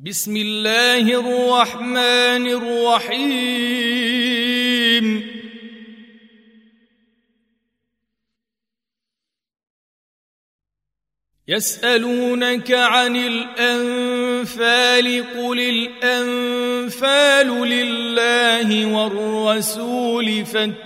بسم الله الرحمن الرحيم. يسألونك عن الأنفال قل الأنفال لله والرسول فاتقوا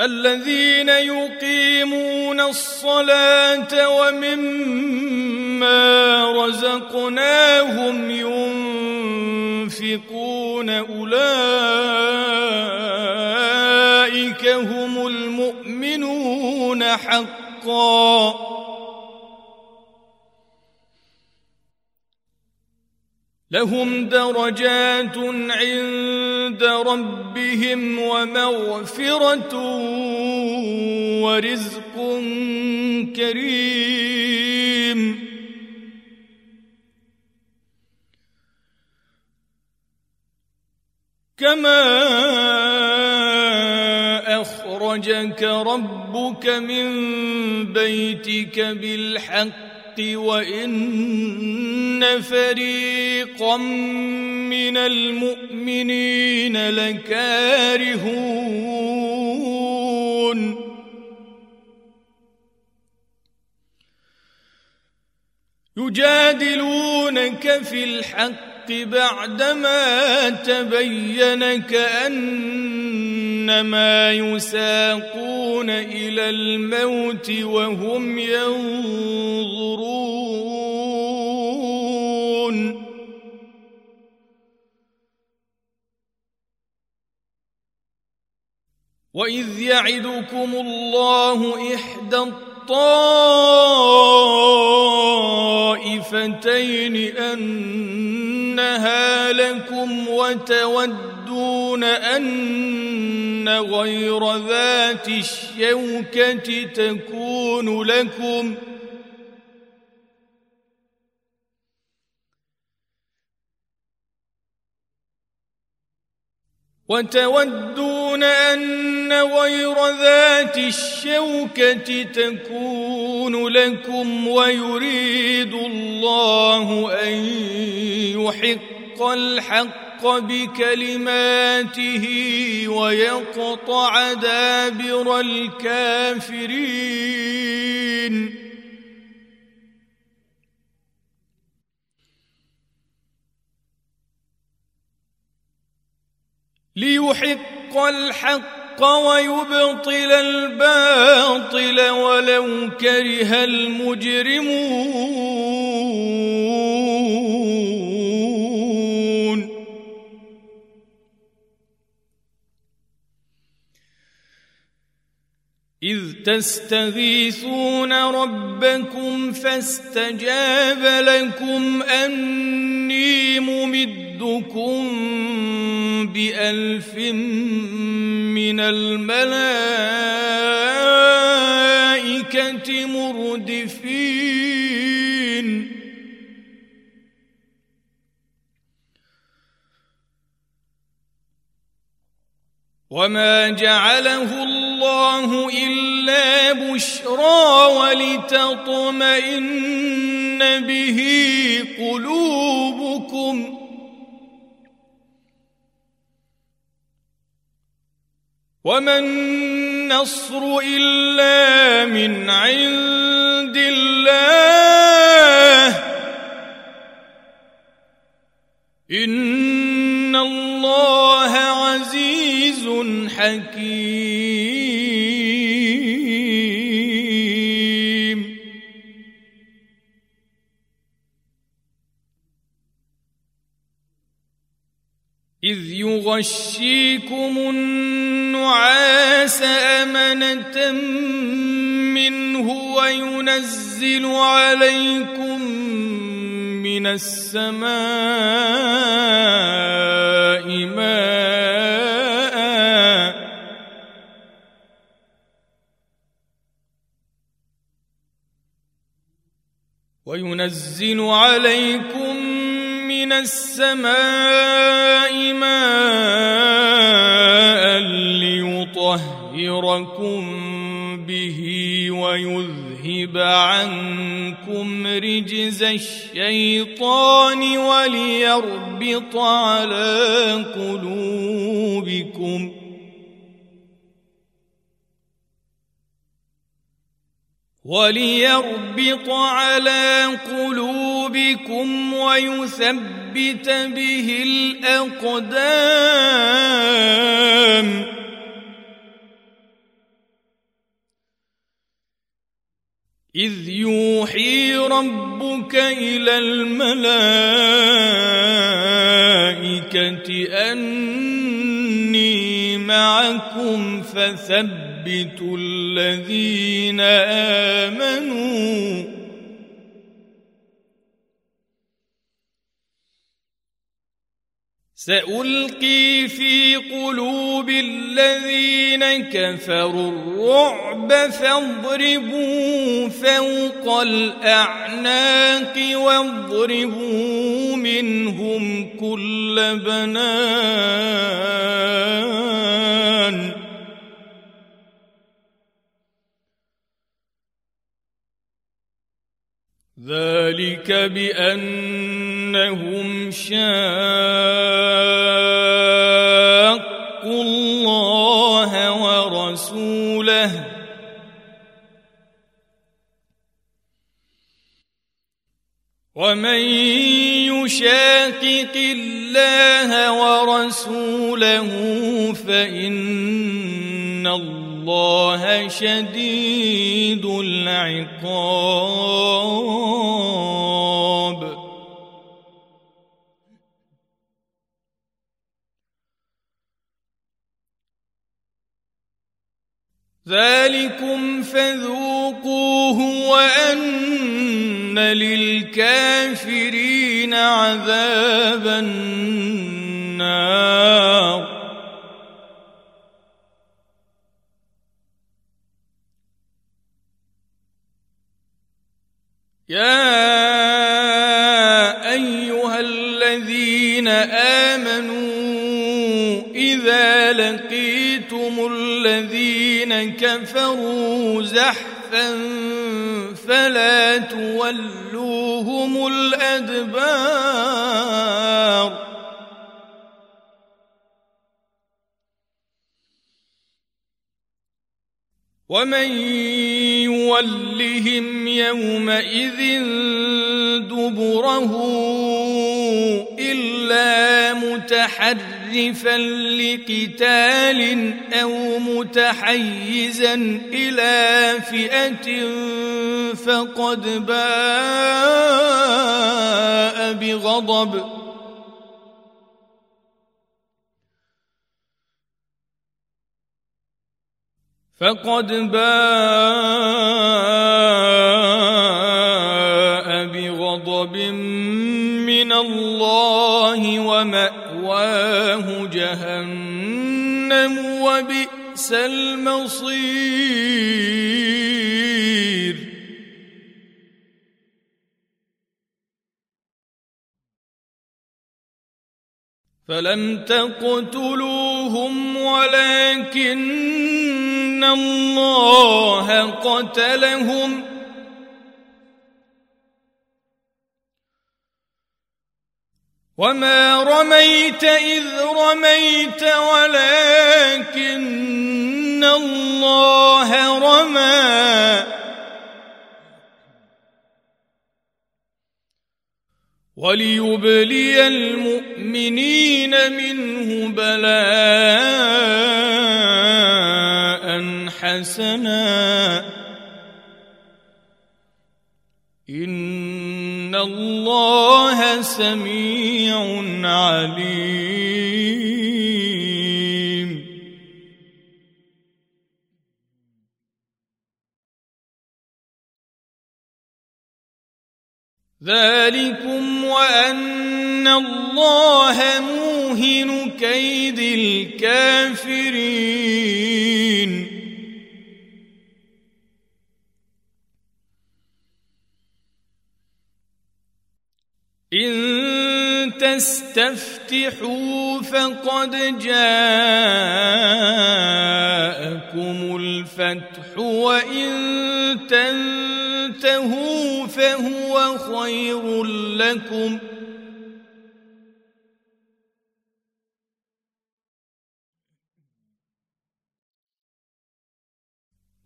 الذين يقيمون الصلاة ومما رزقناهم ينفقون أولئك هم المؤمنون حقاً. لهم درجات عند ربهم ومغفرة ورزق كريم. كما أخرجك ربك من بيتك بالحق وإن فريقا من المؤمنين لكارهون. يجادلونك في الحق بعدما تبين كأنما يساقون إلى الموت وهم ينظرون. وإذ يعدكم الله إحدى الطائفتين أنها لكم وتودون أن غير ذات الشوكة تكون لكم ۖ وتودون أن غير ذات الشوكة تكون لكم ويريد الله أن يحق الحق بكلماته ويقطع دابر الكافرين. ليحق الحق ويبطل الباطل ولو كره المجرمون. إذ تستغيثون ربكم فاستجاب لكم أني ممدكم بألف من الملائكة مردفين. وما جعله الله إلا بشرى ولتطمئن به قلوبكم وما النصر إلا من عند الله إن حكيم. إذ يغشيكم النعاس أمنة منه وينزل عليكم من السماء ماء وينزل عليكم من السماء ماء ليطهركم به ويذهب عنكم رجز الشيطان وليربط على قلوبكم وليربط على قلوبكم ويثبت به الأقدام. إذ يوحي ربك إلى الملائكة أني معكم فثبتوا الذين آمنوا سألقي في قلوب الذين كفروا الرعب فاضربوا فوق الأعناق واضربوا منهم كل بنان. ذلك بأنهم شاقوا الله ورسوله. ومن يشاقق الله ورسوله فإن الله الله شديد العقاب. ذلكم فذوقوه وأن للكافرين عذاب النار. يا أيها الذين آمنوا إذا لقيتم الذين كفروا زحفا فلا تولوهم الأدبار. ومن يولهم يومئذ دبره إلا متحرفا لقتال أو متحيزا إلى فئة فقد باء بغضب فقد باء بغضب من الله ومأواه جهنم وبئس المصير. فلم تقتلوهم ولكن الله قتلهم. وما رميت اذ رميت ولكن الله رمى. وليبلي المؤمنين منه بلاء حسنا إن الله سميع عليم. ذلكم وأن الله موهن كيد الكافرين. إن تستفتحوا فقد جاءكم الفتح وإن تنتهوا فهو خير لكم.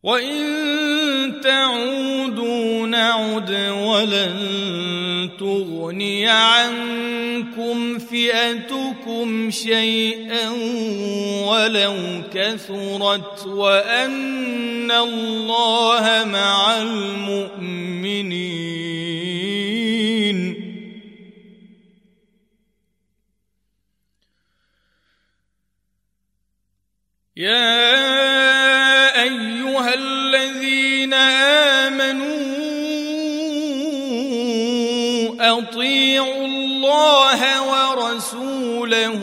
وإن تعودوا نعد ولن تغني عنكم فئتكم شيئا ولو كثرت وأن الله مع المؤمنين. يا الله ورسوله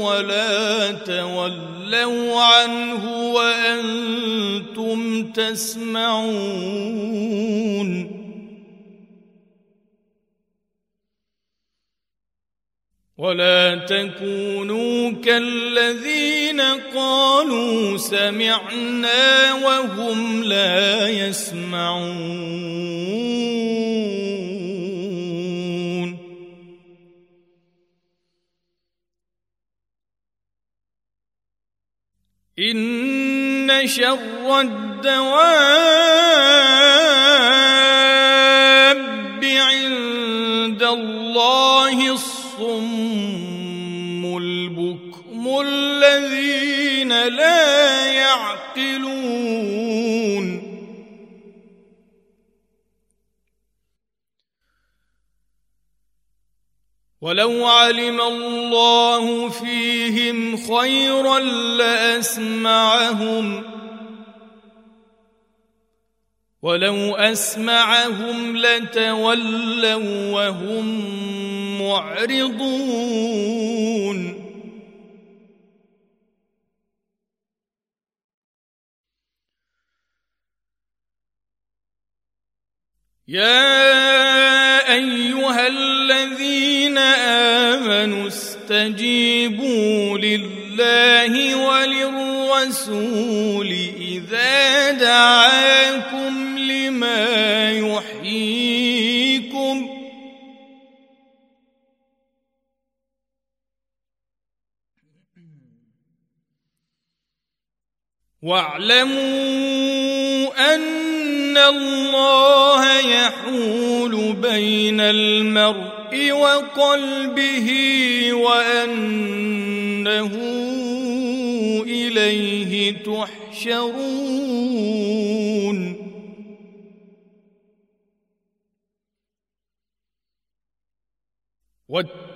ولا تولوا عنه وأنتم تسمعون. ولا تكونوا كالذين قالوا سمعنا وهم لا يسمعون. إن شر الدواب عند الله الصم البكم الذين لا يعقلون ولو علم الله فيهم خيرا لأسمعهم ولو أسمعهم لتولوا وهم معرضون. يا أيها الذين آمنوا استجيبوا لله وللرسول إذا دعاكم لما يحييكم واعلموا أن الله يحول بين المرء وقلبه وانه اليه تحشرون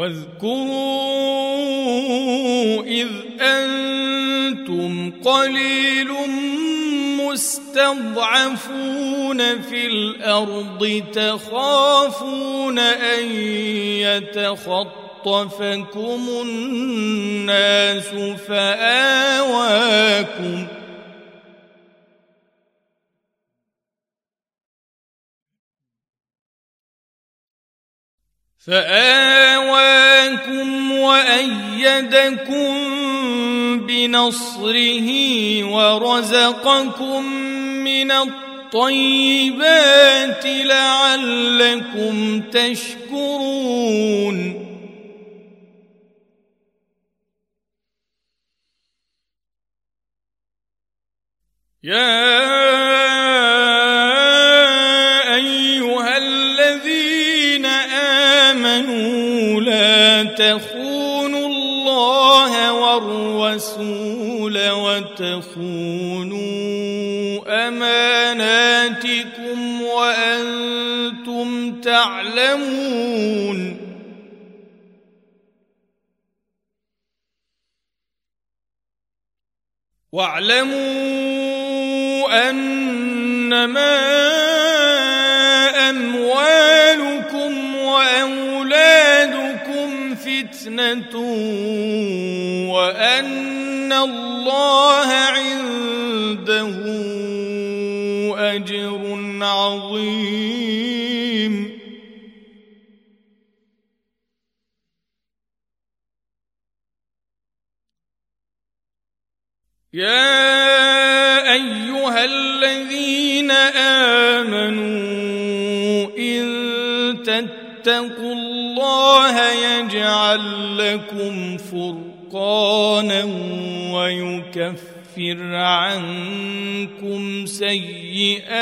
واذكروا إذ أنتم قليل مستضعفون في الأرض تخافون أن يتخطفكم خطفكم الناس فآواكم فآواكم وأيدكم بنصره ورزقكم من الطيبات لعلكم تشكرون. يا الله والرسول وتخونوا أماناتكم وأنتم تعلمون. واعلموا أنما فتنه وأن الله عنده أجر عظيم. يا أيها الذين آمنوا إن تتقوا الله يجعل لكم فرقانا ويكفر عنكم سيئاتكم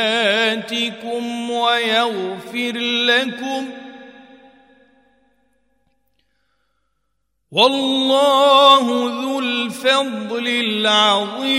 ويغفر لكم والله ذو الفضل العظيم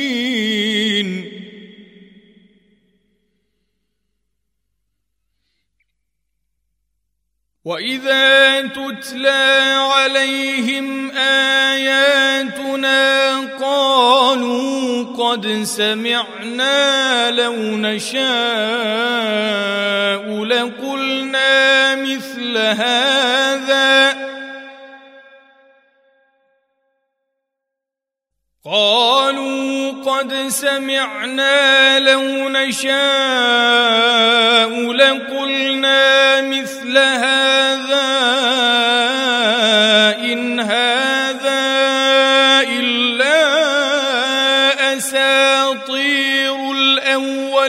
واذا تتلى عليهم اياتنا قالوا قد سمعنا لو نشاء لقلنا مثل هذا قالوا قد سمعنا لو نشاء لقلنا مثل هذا إن هذا إلا أساطير الأولين.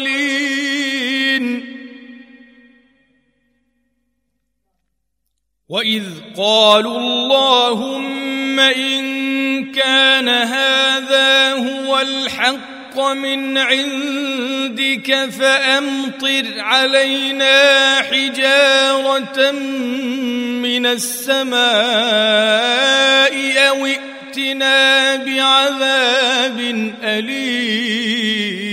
وإذ قالوا اللهم إن كان هذا هو الحق من عندك فأمطر علينا حجارة من السماء أو ائتنا بعذاب أليم.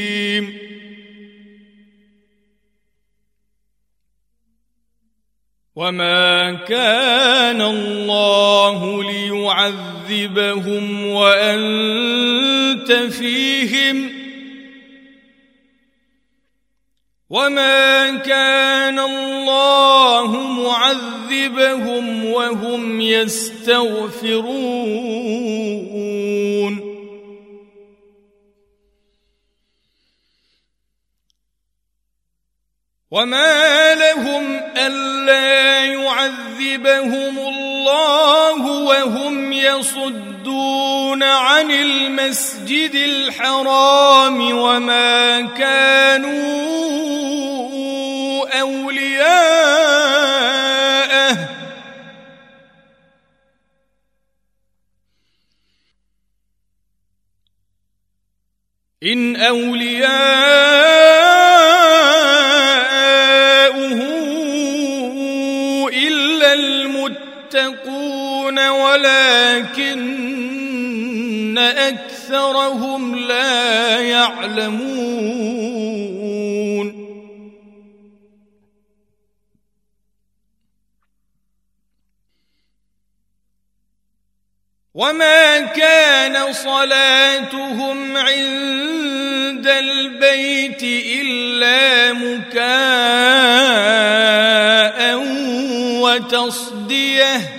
وما كان الله ليعذبهم وانت فيهم وما كان الله معذبهم وهم يستغفرون وما لهم الا يعذبهم الله وهم يصدون عن المسجد الحرام وما كانوا أولياءه. إن اولياء ولكن أكثرهم لا يعلمون. وما كان صلاتهم عند البيت إلا مكاء وتصدية.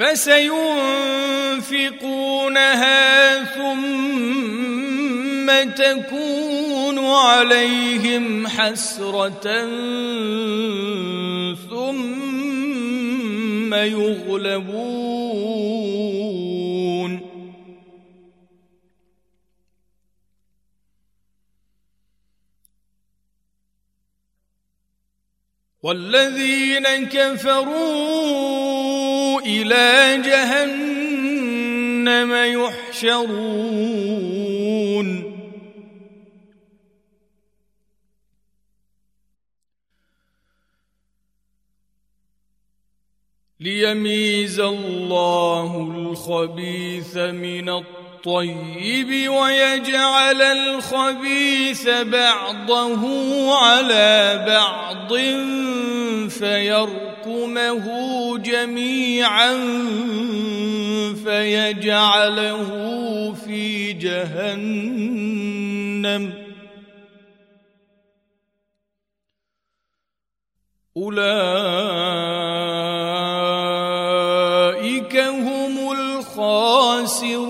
فسينفقونها ثم تكون عليهم حسرة ثم يغلبون. والذين كفروا إلى جهنم يحشرون. ليميز الله الخبيث من الطيب. ويجعل الخبيث بعضه على بعض فيركمه جميعا فيجعله في جهنم. أولئك هم الخاسرون.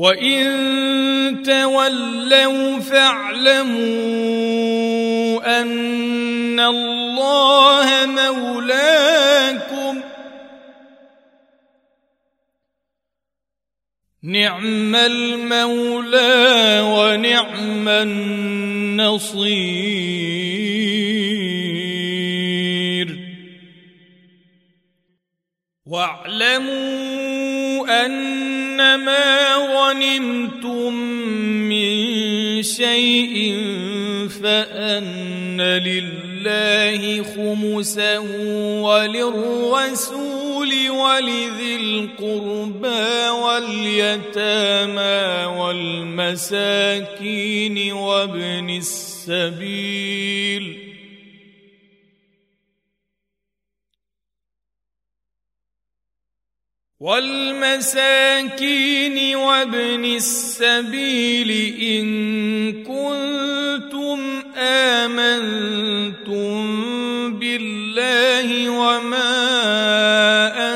وان تولوا فاعلموا ان الله مولاكم نعم المولى ونعم النصير واعلموا إنما غنمتم من شيء فأن لله خمسه وللرسول ولذي القربى واليتامى والمساكين وابن السبيل والمساكين وابن السبيل إن كنتم آمنتم بالله وما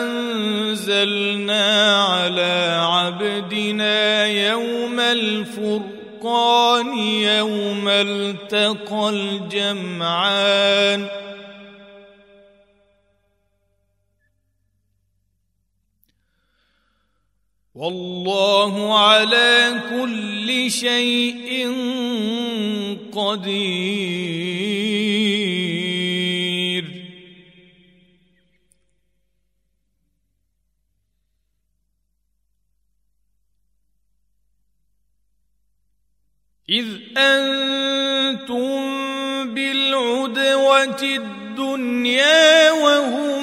أنزلنا على عبدنا يوم الفرقان يوم التقى الجمعان والله على كل شيء قدير. إذ أنتم بالعدوة الدنيا وهم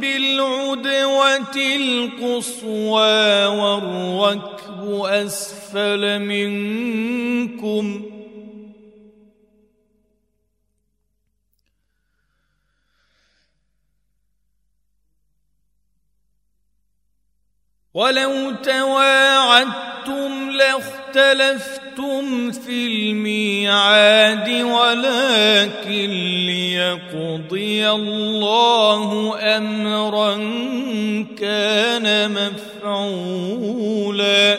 بالعدوة القصوى والركب أسفل منكم ولو تواعدتم لاختلفتم في الميعاد ولكن ليقضي الله أمرا كان مفعولا.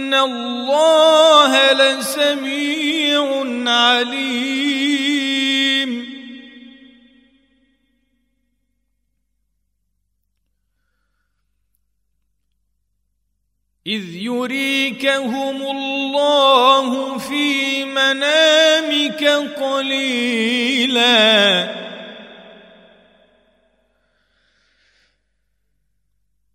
الله لسميع عليم اذ يريكهم الله في منامك قليلاً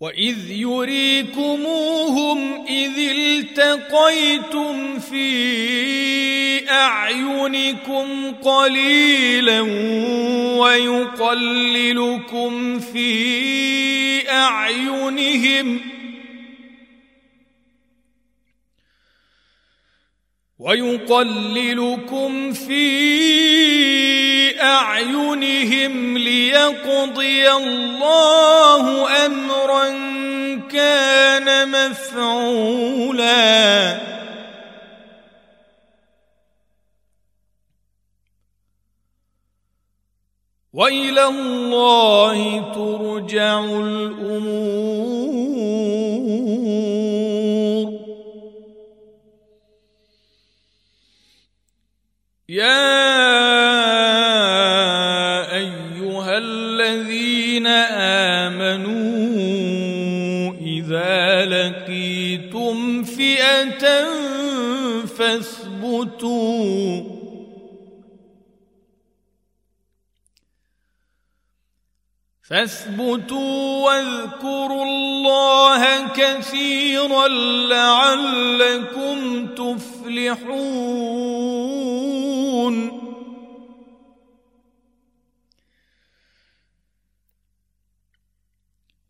واذ يريكموهم اذ التقيتم في اعينكم قليلا ويقللكم في اعينهم ويقللكم في أعينهم ليقضي الله أمرا كان مفعولا. وإلى الله ترجع الأمور. يا أيها الذين آمنوا إذا لقيتم فئة فاثبتوا فاثبتوا واذكروا الله كثيرا لعلكم تفلحون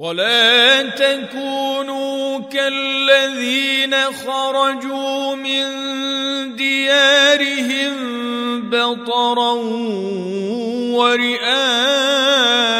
ولا تكونوا كالذين خرجوا من ديارهم بطرا ورئاء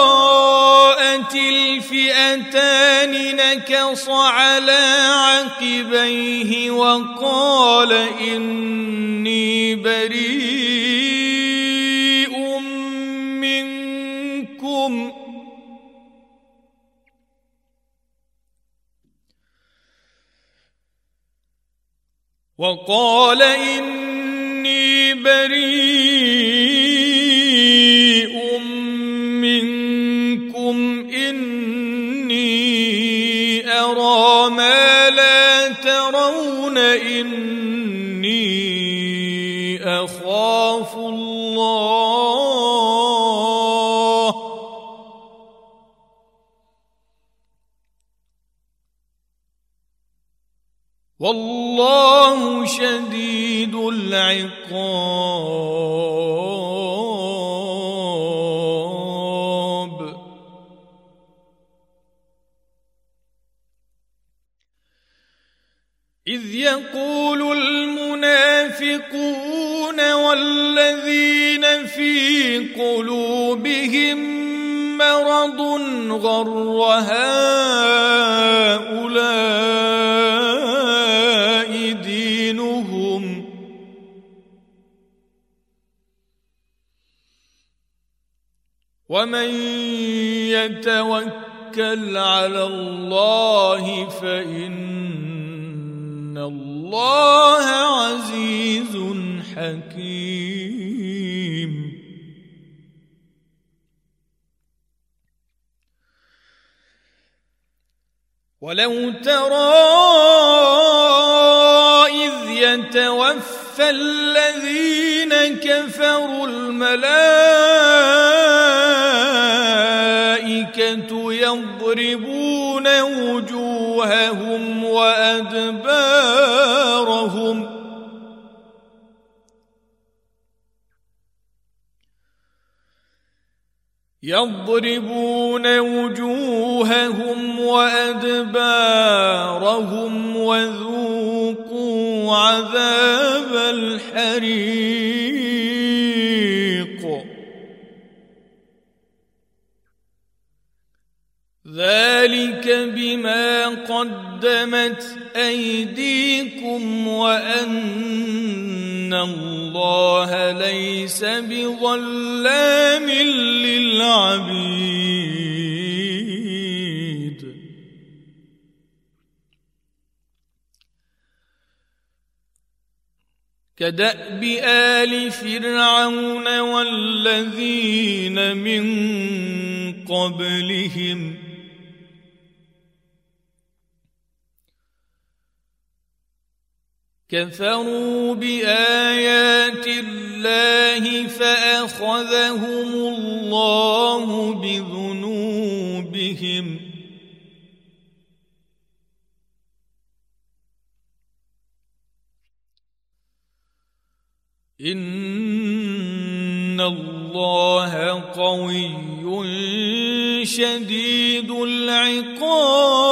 الفئتان نكص على عقبيه وقال إني بريء منكم. وقال إني بريء ارى ما لا ترون إني أخاف الله. والله شديد العقاب. غر هؤلاء دينهم. ومن يتوكل على الله فإن الله عزيز ولو ترى إذ يتوفى الذين كفروا الملائكة يضربون وجوههم وأدبارهم يضربون وجوههم وأدبارهم وذوقوا عذاب الحريق. ذلك بما قدمت أيديكم وأن الله ليس بظلام للعبيد. كدأب آل فرعون والذين من قبلهم كفروا بآيات الله فأخذهم الله بذنوبهم. إن الله قوي شديد العقاب.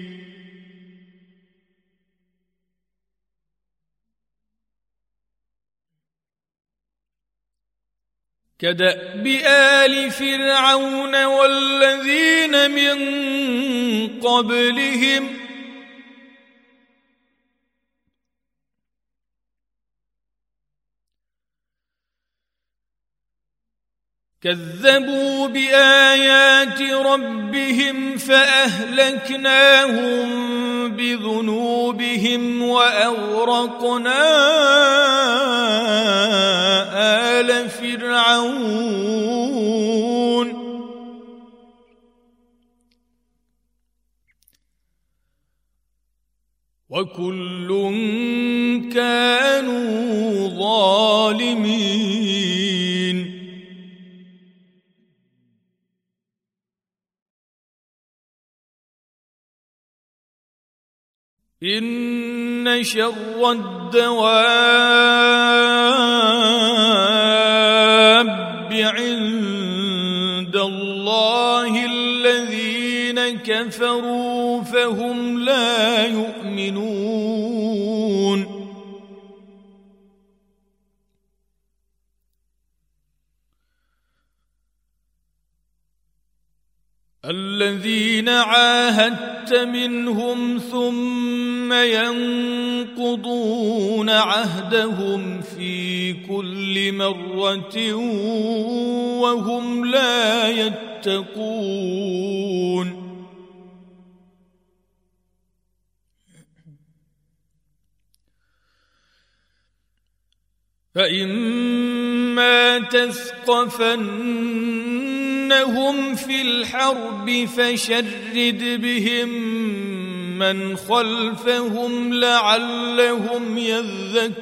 كدأب آل فرعون والذين من قبلهم كذبوا بآيات ربهم فأهلكناهم بذنوبهم وأغرقنا آل فرعون. وكل كانوا ظالمين. إن شر الدواب عند الله الذين كفروا فهم لا يؤمنون. الذين عاهدت منهم ثم ينقضون عهدهم في كل مرة وهم لا يتقون. فإما تثقفنهم في الحرب فشرد بهم من خلفهم لعلهم يذكرون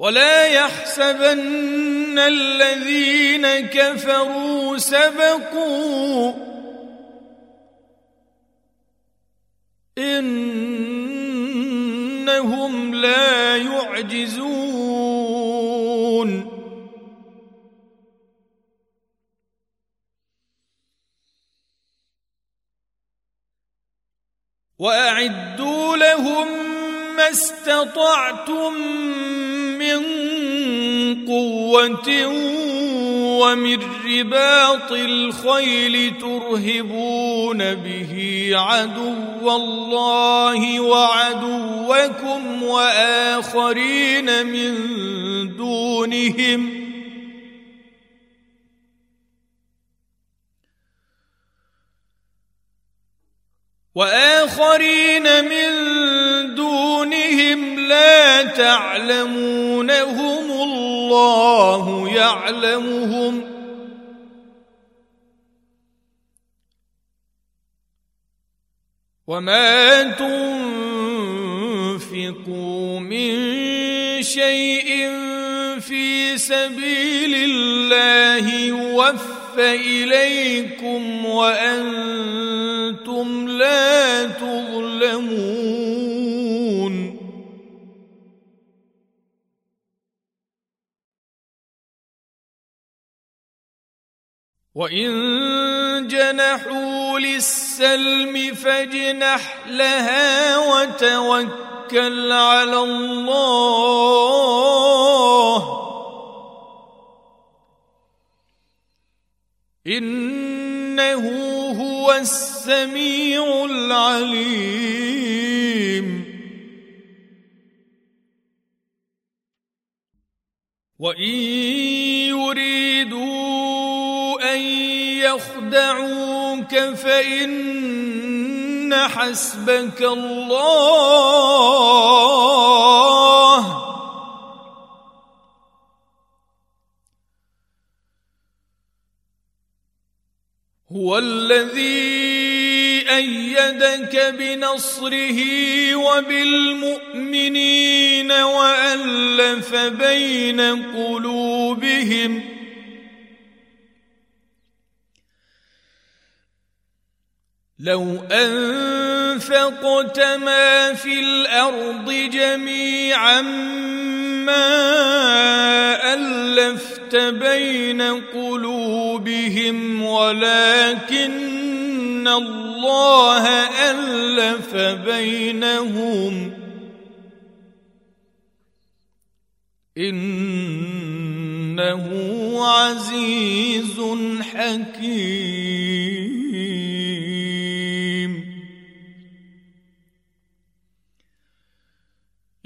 ولا يحسبن الذين كفروا سبقوا. إنهم لا يعجزون. وأعدوا لهم ما استطعتم من قوة ومن رباط الخيل ترهبون به عدو الله وعدوكم وآخرين من دونهم وآخرين من دونهم لا تعلمونهم الله يعلمهم. وما تنفقوا من شيء في سبيل الله يوفى إليكم وأنتم لا تظلمون. وإن جنحوا للسلم فاجنح لها وتوكل على الله إنه هو السميع العليم وإن يريدون يخدعوك فإن حسبك الله. هو الذي أيدك بنصره وبالمؤمنين وألف بين قلوبهم لو أنفقت ما في الأرض جميعا ما ألفت بين قلوبهم ولكن الله ألف بينهم. إنه عزيز حكيم.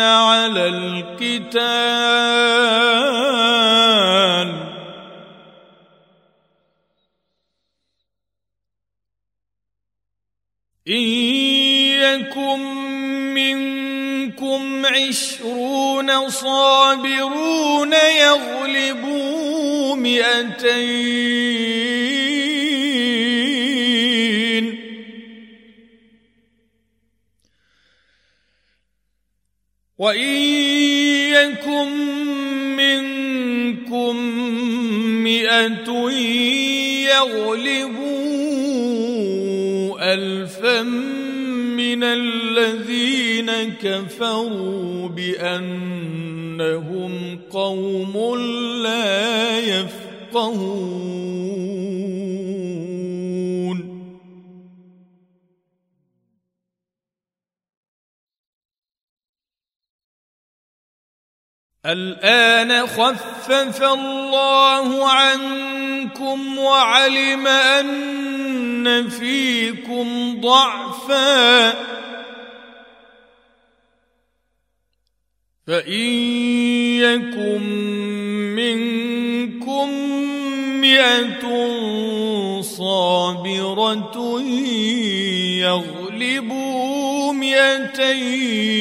على القتال. إن يكن منكم عشرون صابرون يغلبوا مئتين. وإن يكن منكم مئة يغلبوا ألفا من الذين كفروا بأنهم قوم لا يفقهون الآن خفف الله عنكم وعلم أن فيكم ضعفا. فإن يكن منكم مئة صابرة يغلبوا مئتين.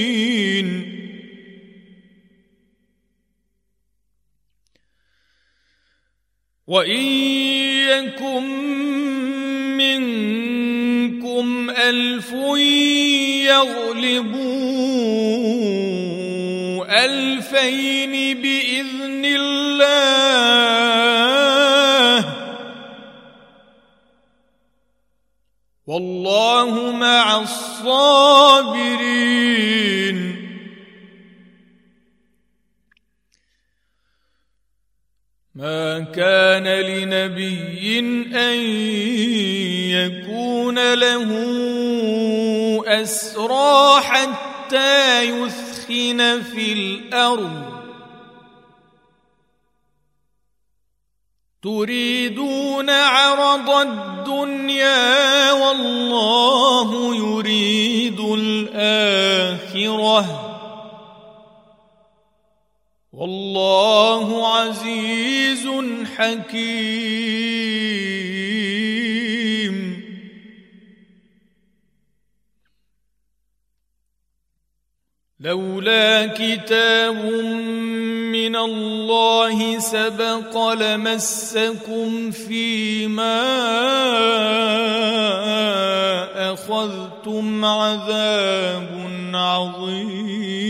وإن يكن منكم ألف يغلبوا ألفين بإذن الله والله مع الصابرين ما كان لنبي أن يكون له أسرى حتى يثخن في الأرض. تريدون عرض الدنيا والله يريد الآخرة. والله عزيز حكيم. لولا كتاب من الله سبق لمسكم فيما أخذتم عذاب عظيم.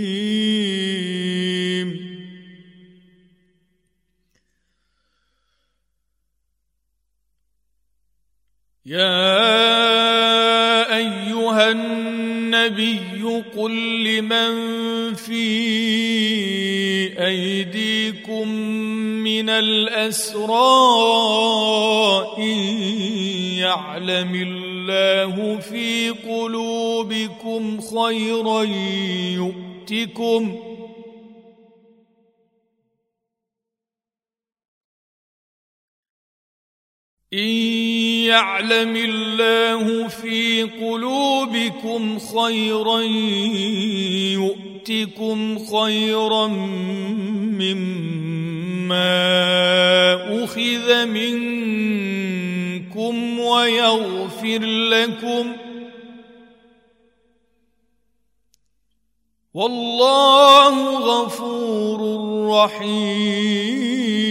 يا أيها النبي قل لمن في أيديكم من الأسرى إن يعلم الله في قلوبكم خيرا يؤتكم إن يعلم الله في قلوبكم خيرا يؤتكم خيرا مما أخذ منكم ويغفر لكم والله غفور رحيم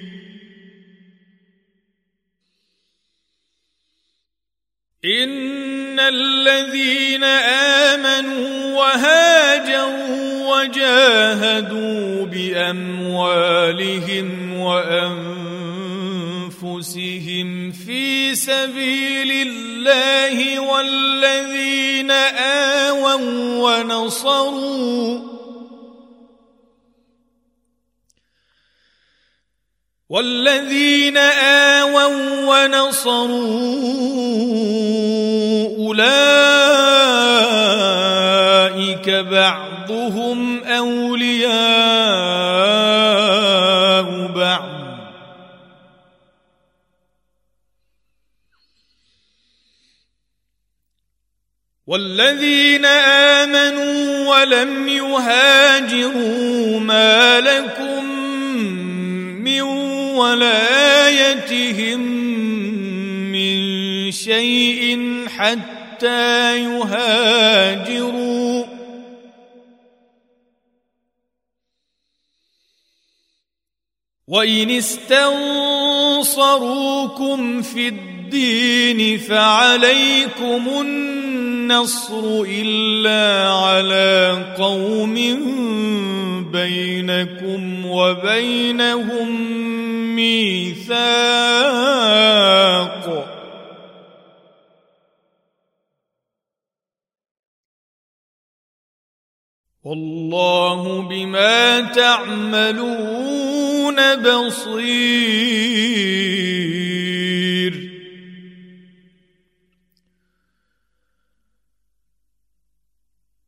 ان الذين امنوا وهاجروا وجاهدوا باموالهم وانفسهم في سبيل الله والذين اووا ونصروا والذين آووا ونصروا أولئك بعضهم أولياء بعض. والذين آمنوا ولم يهاجروا ما لكم ولايتهم من شيء حتى يهاجروا. وان استنصروكم في الدين فعليكم النصر إلا على قوم بينكم وبينهم ميثاق. والله بما تعملون بصير.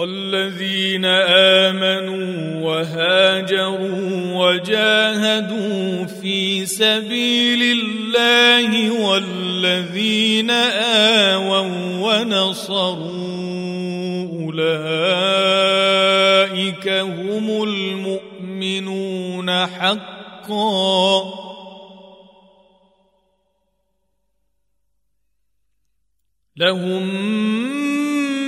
والذين آمنوا وهاجروا وجاهدوا في سبيل الله والذين آووا ونصروا أولئك هم المؤمنون حقا. لهم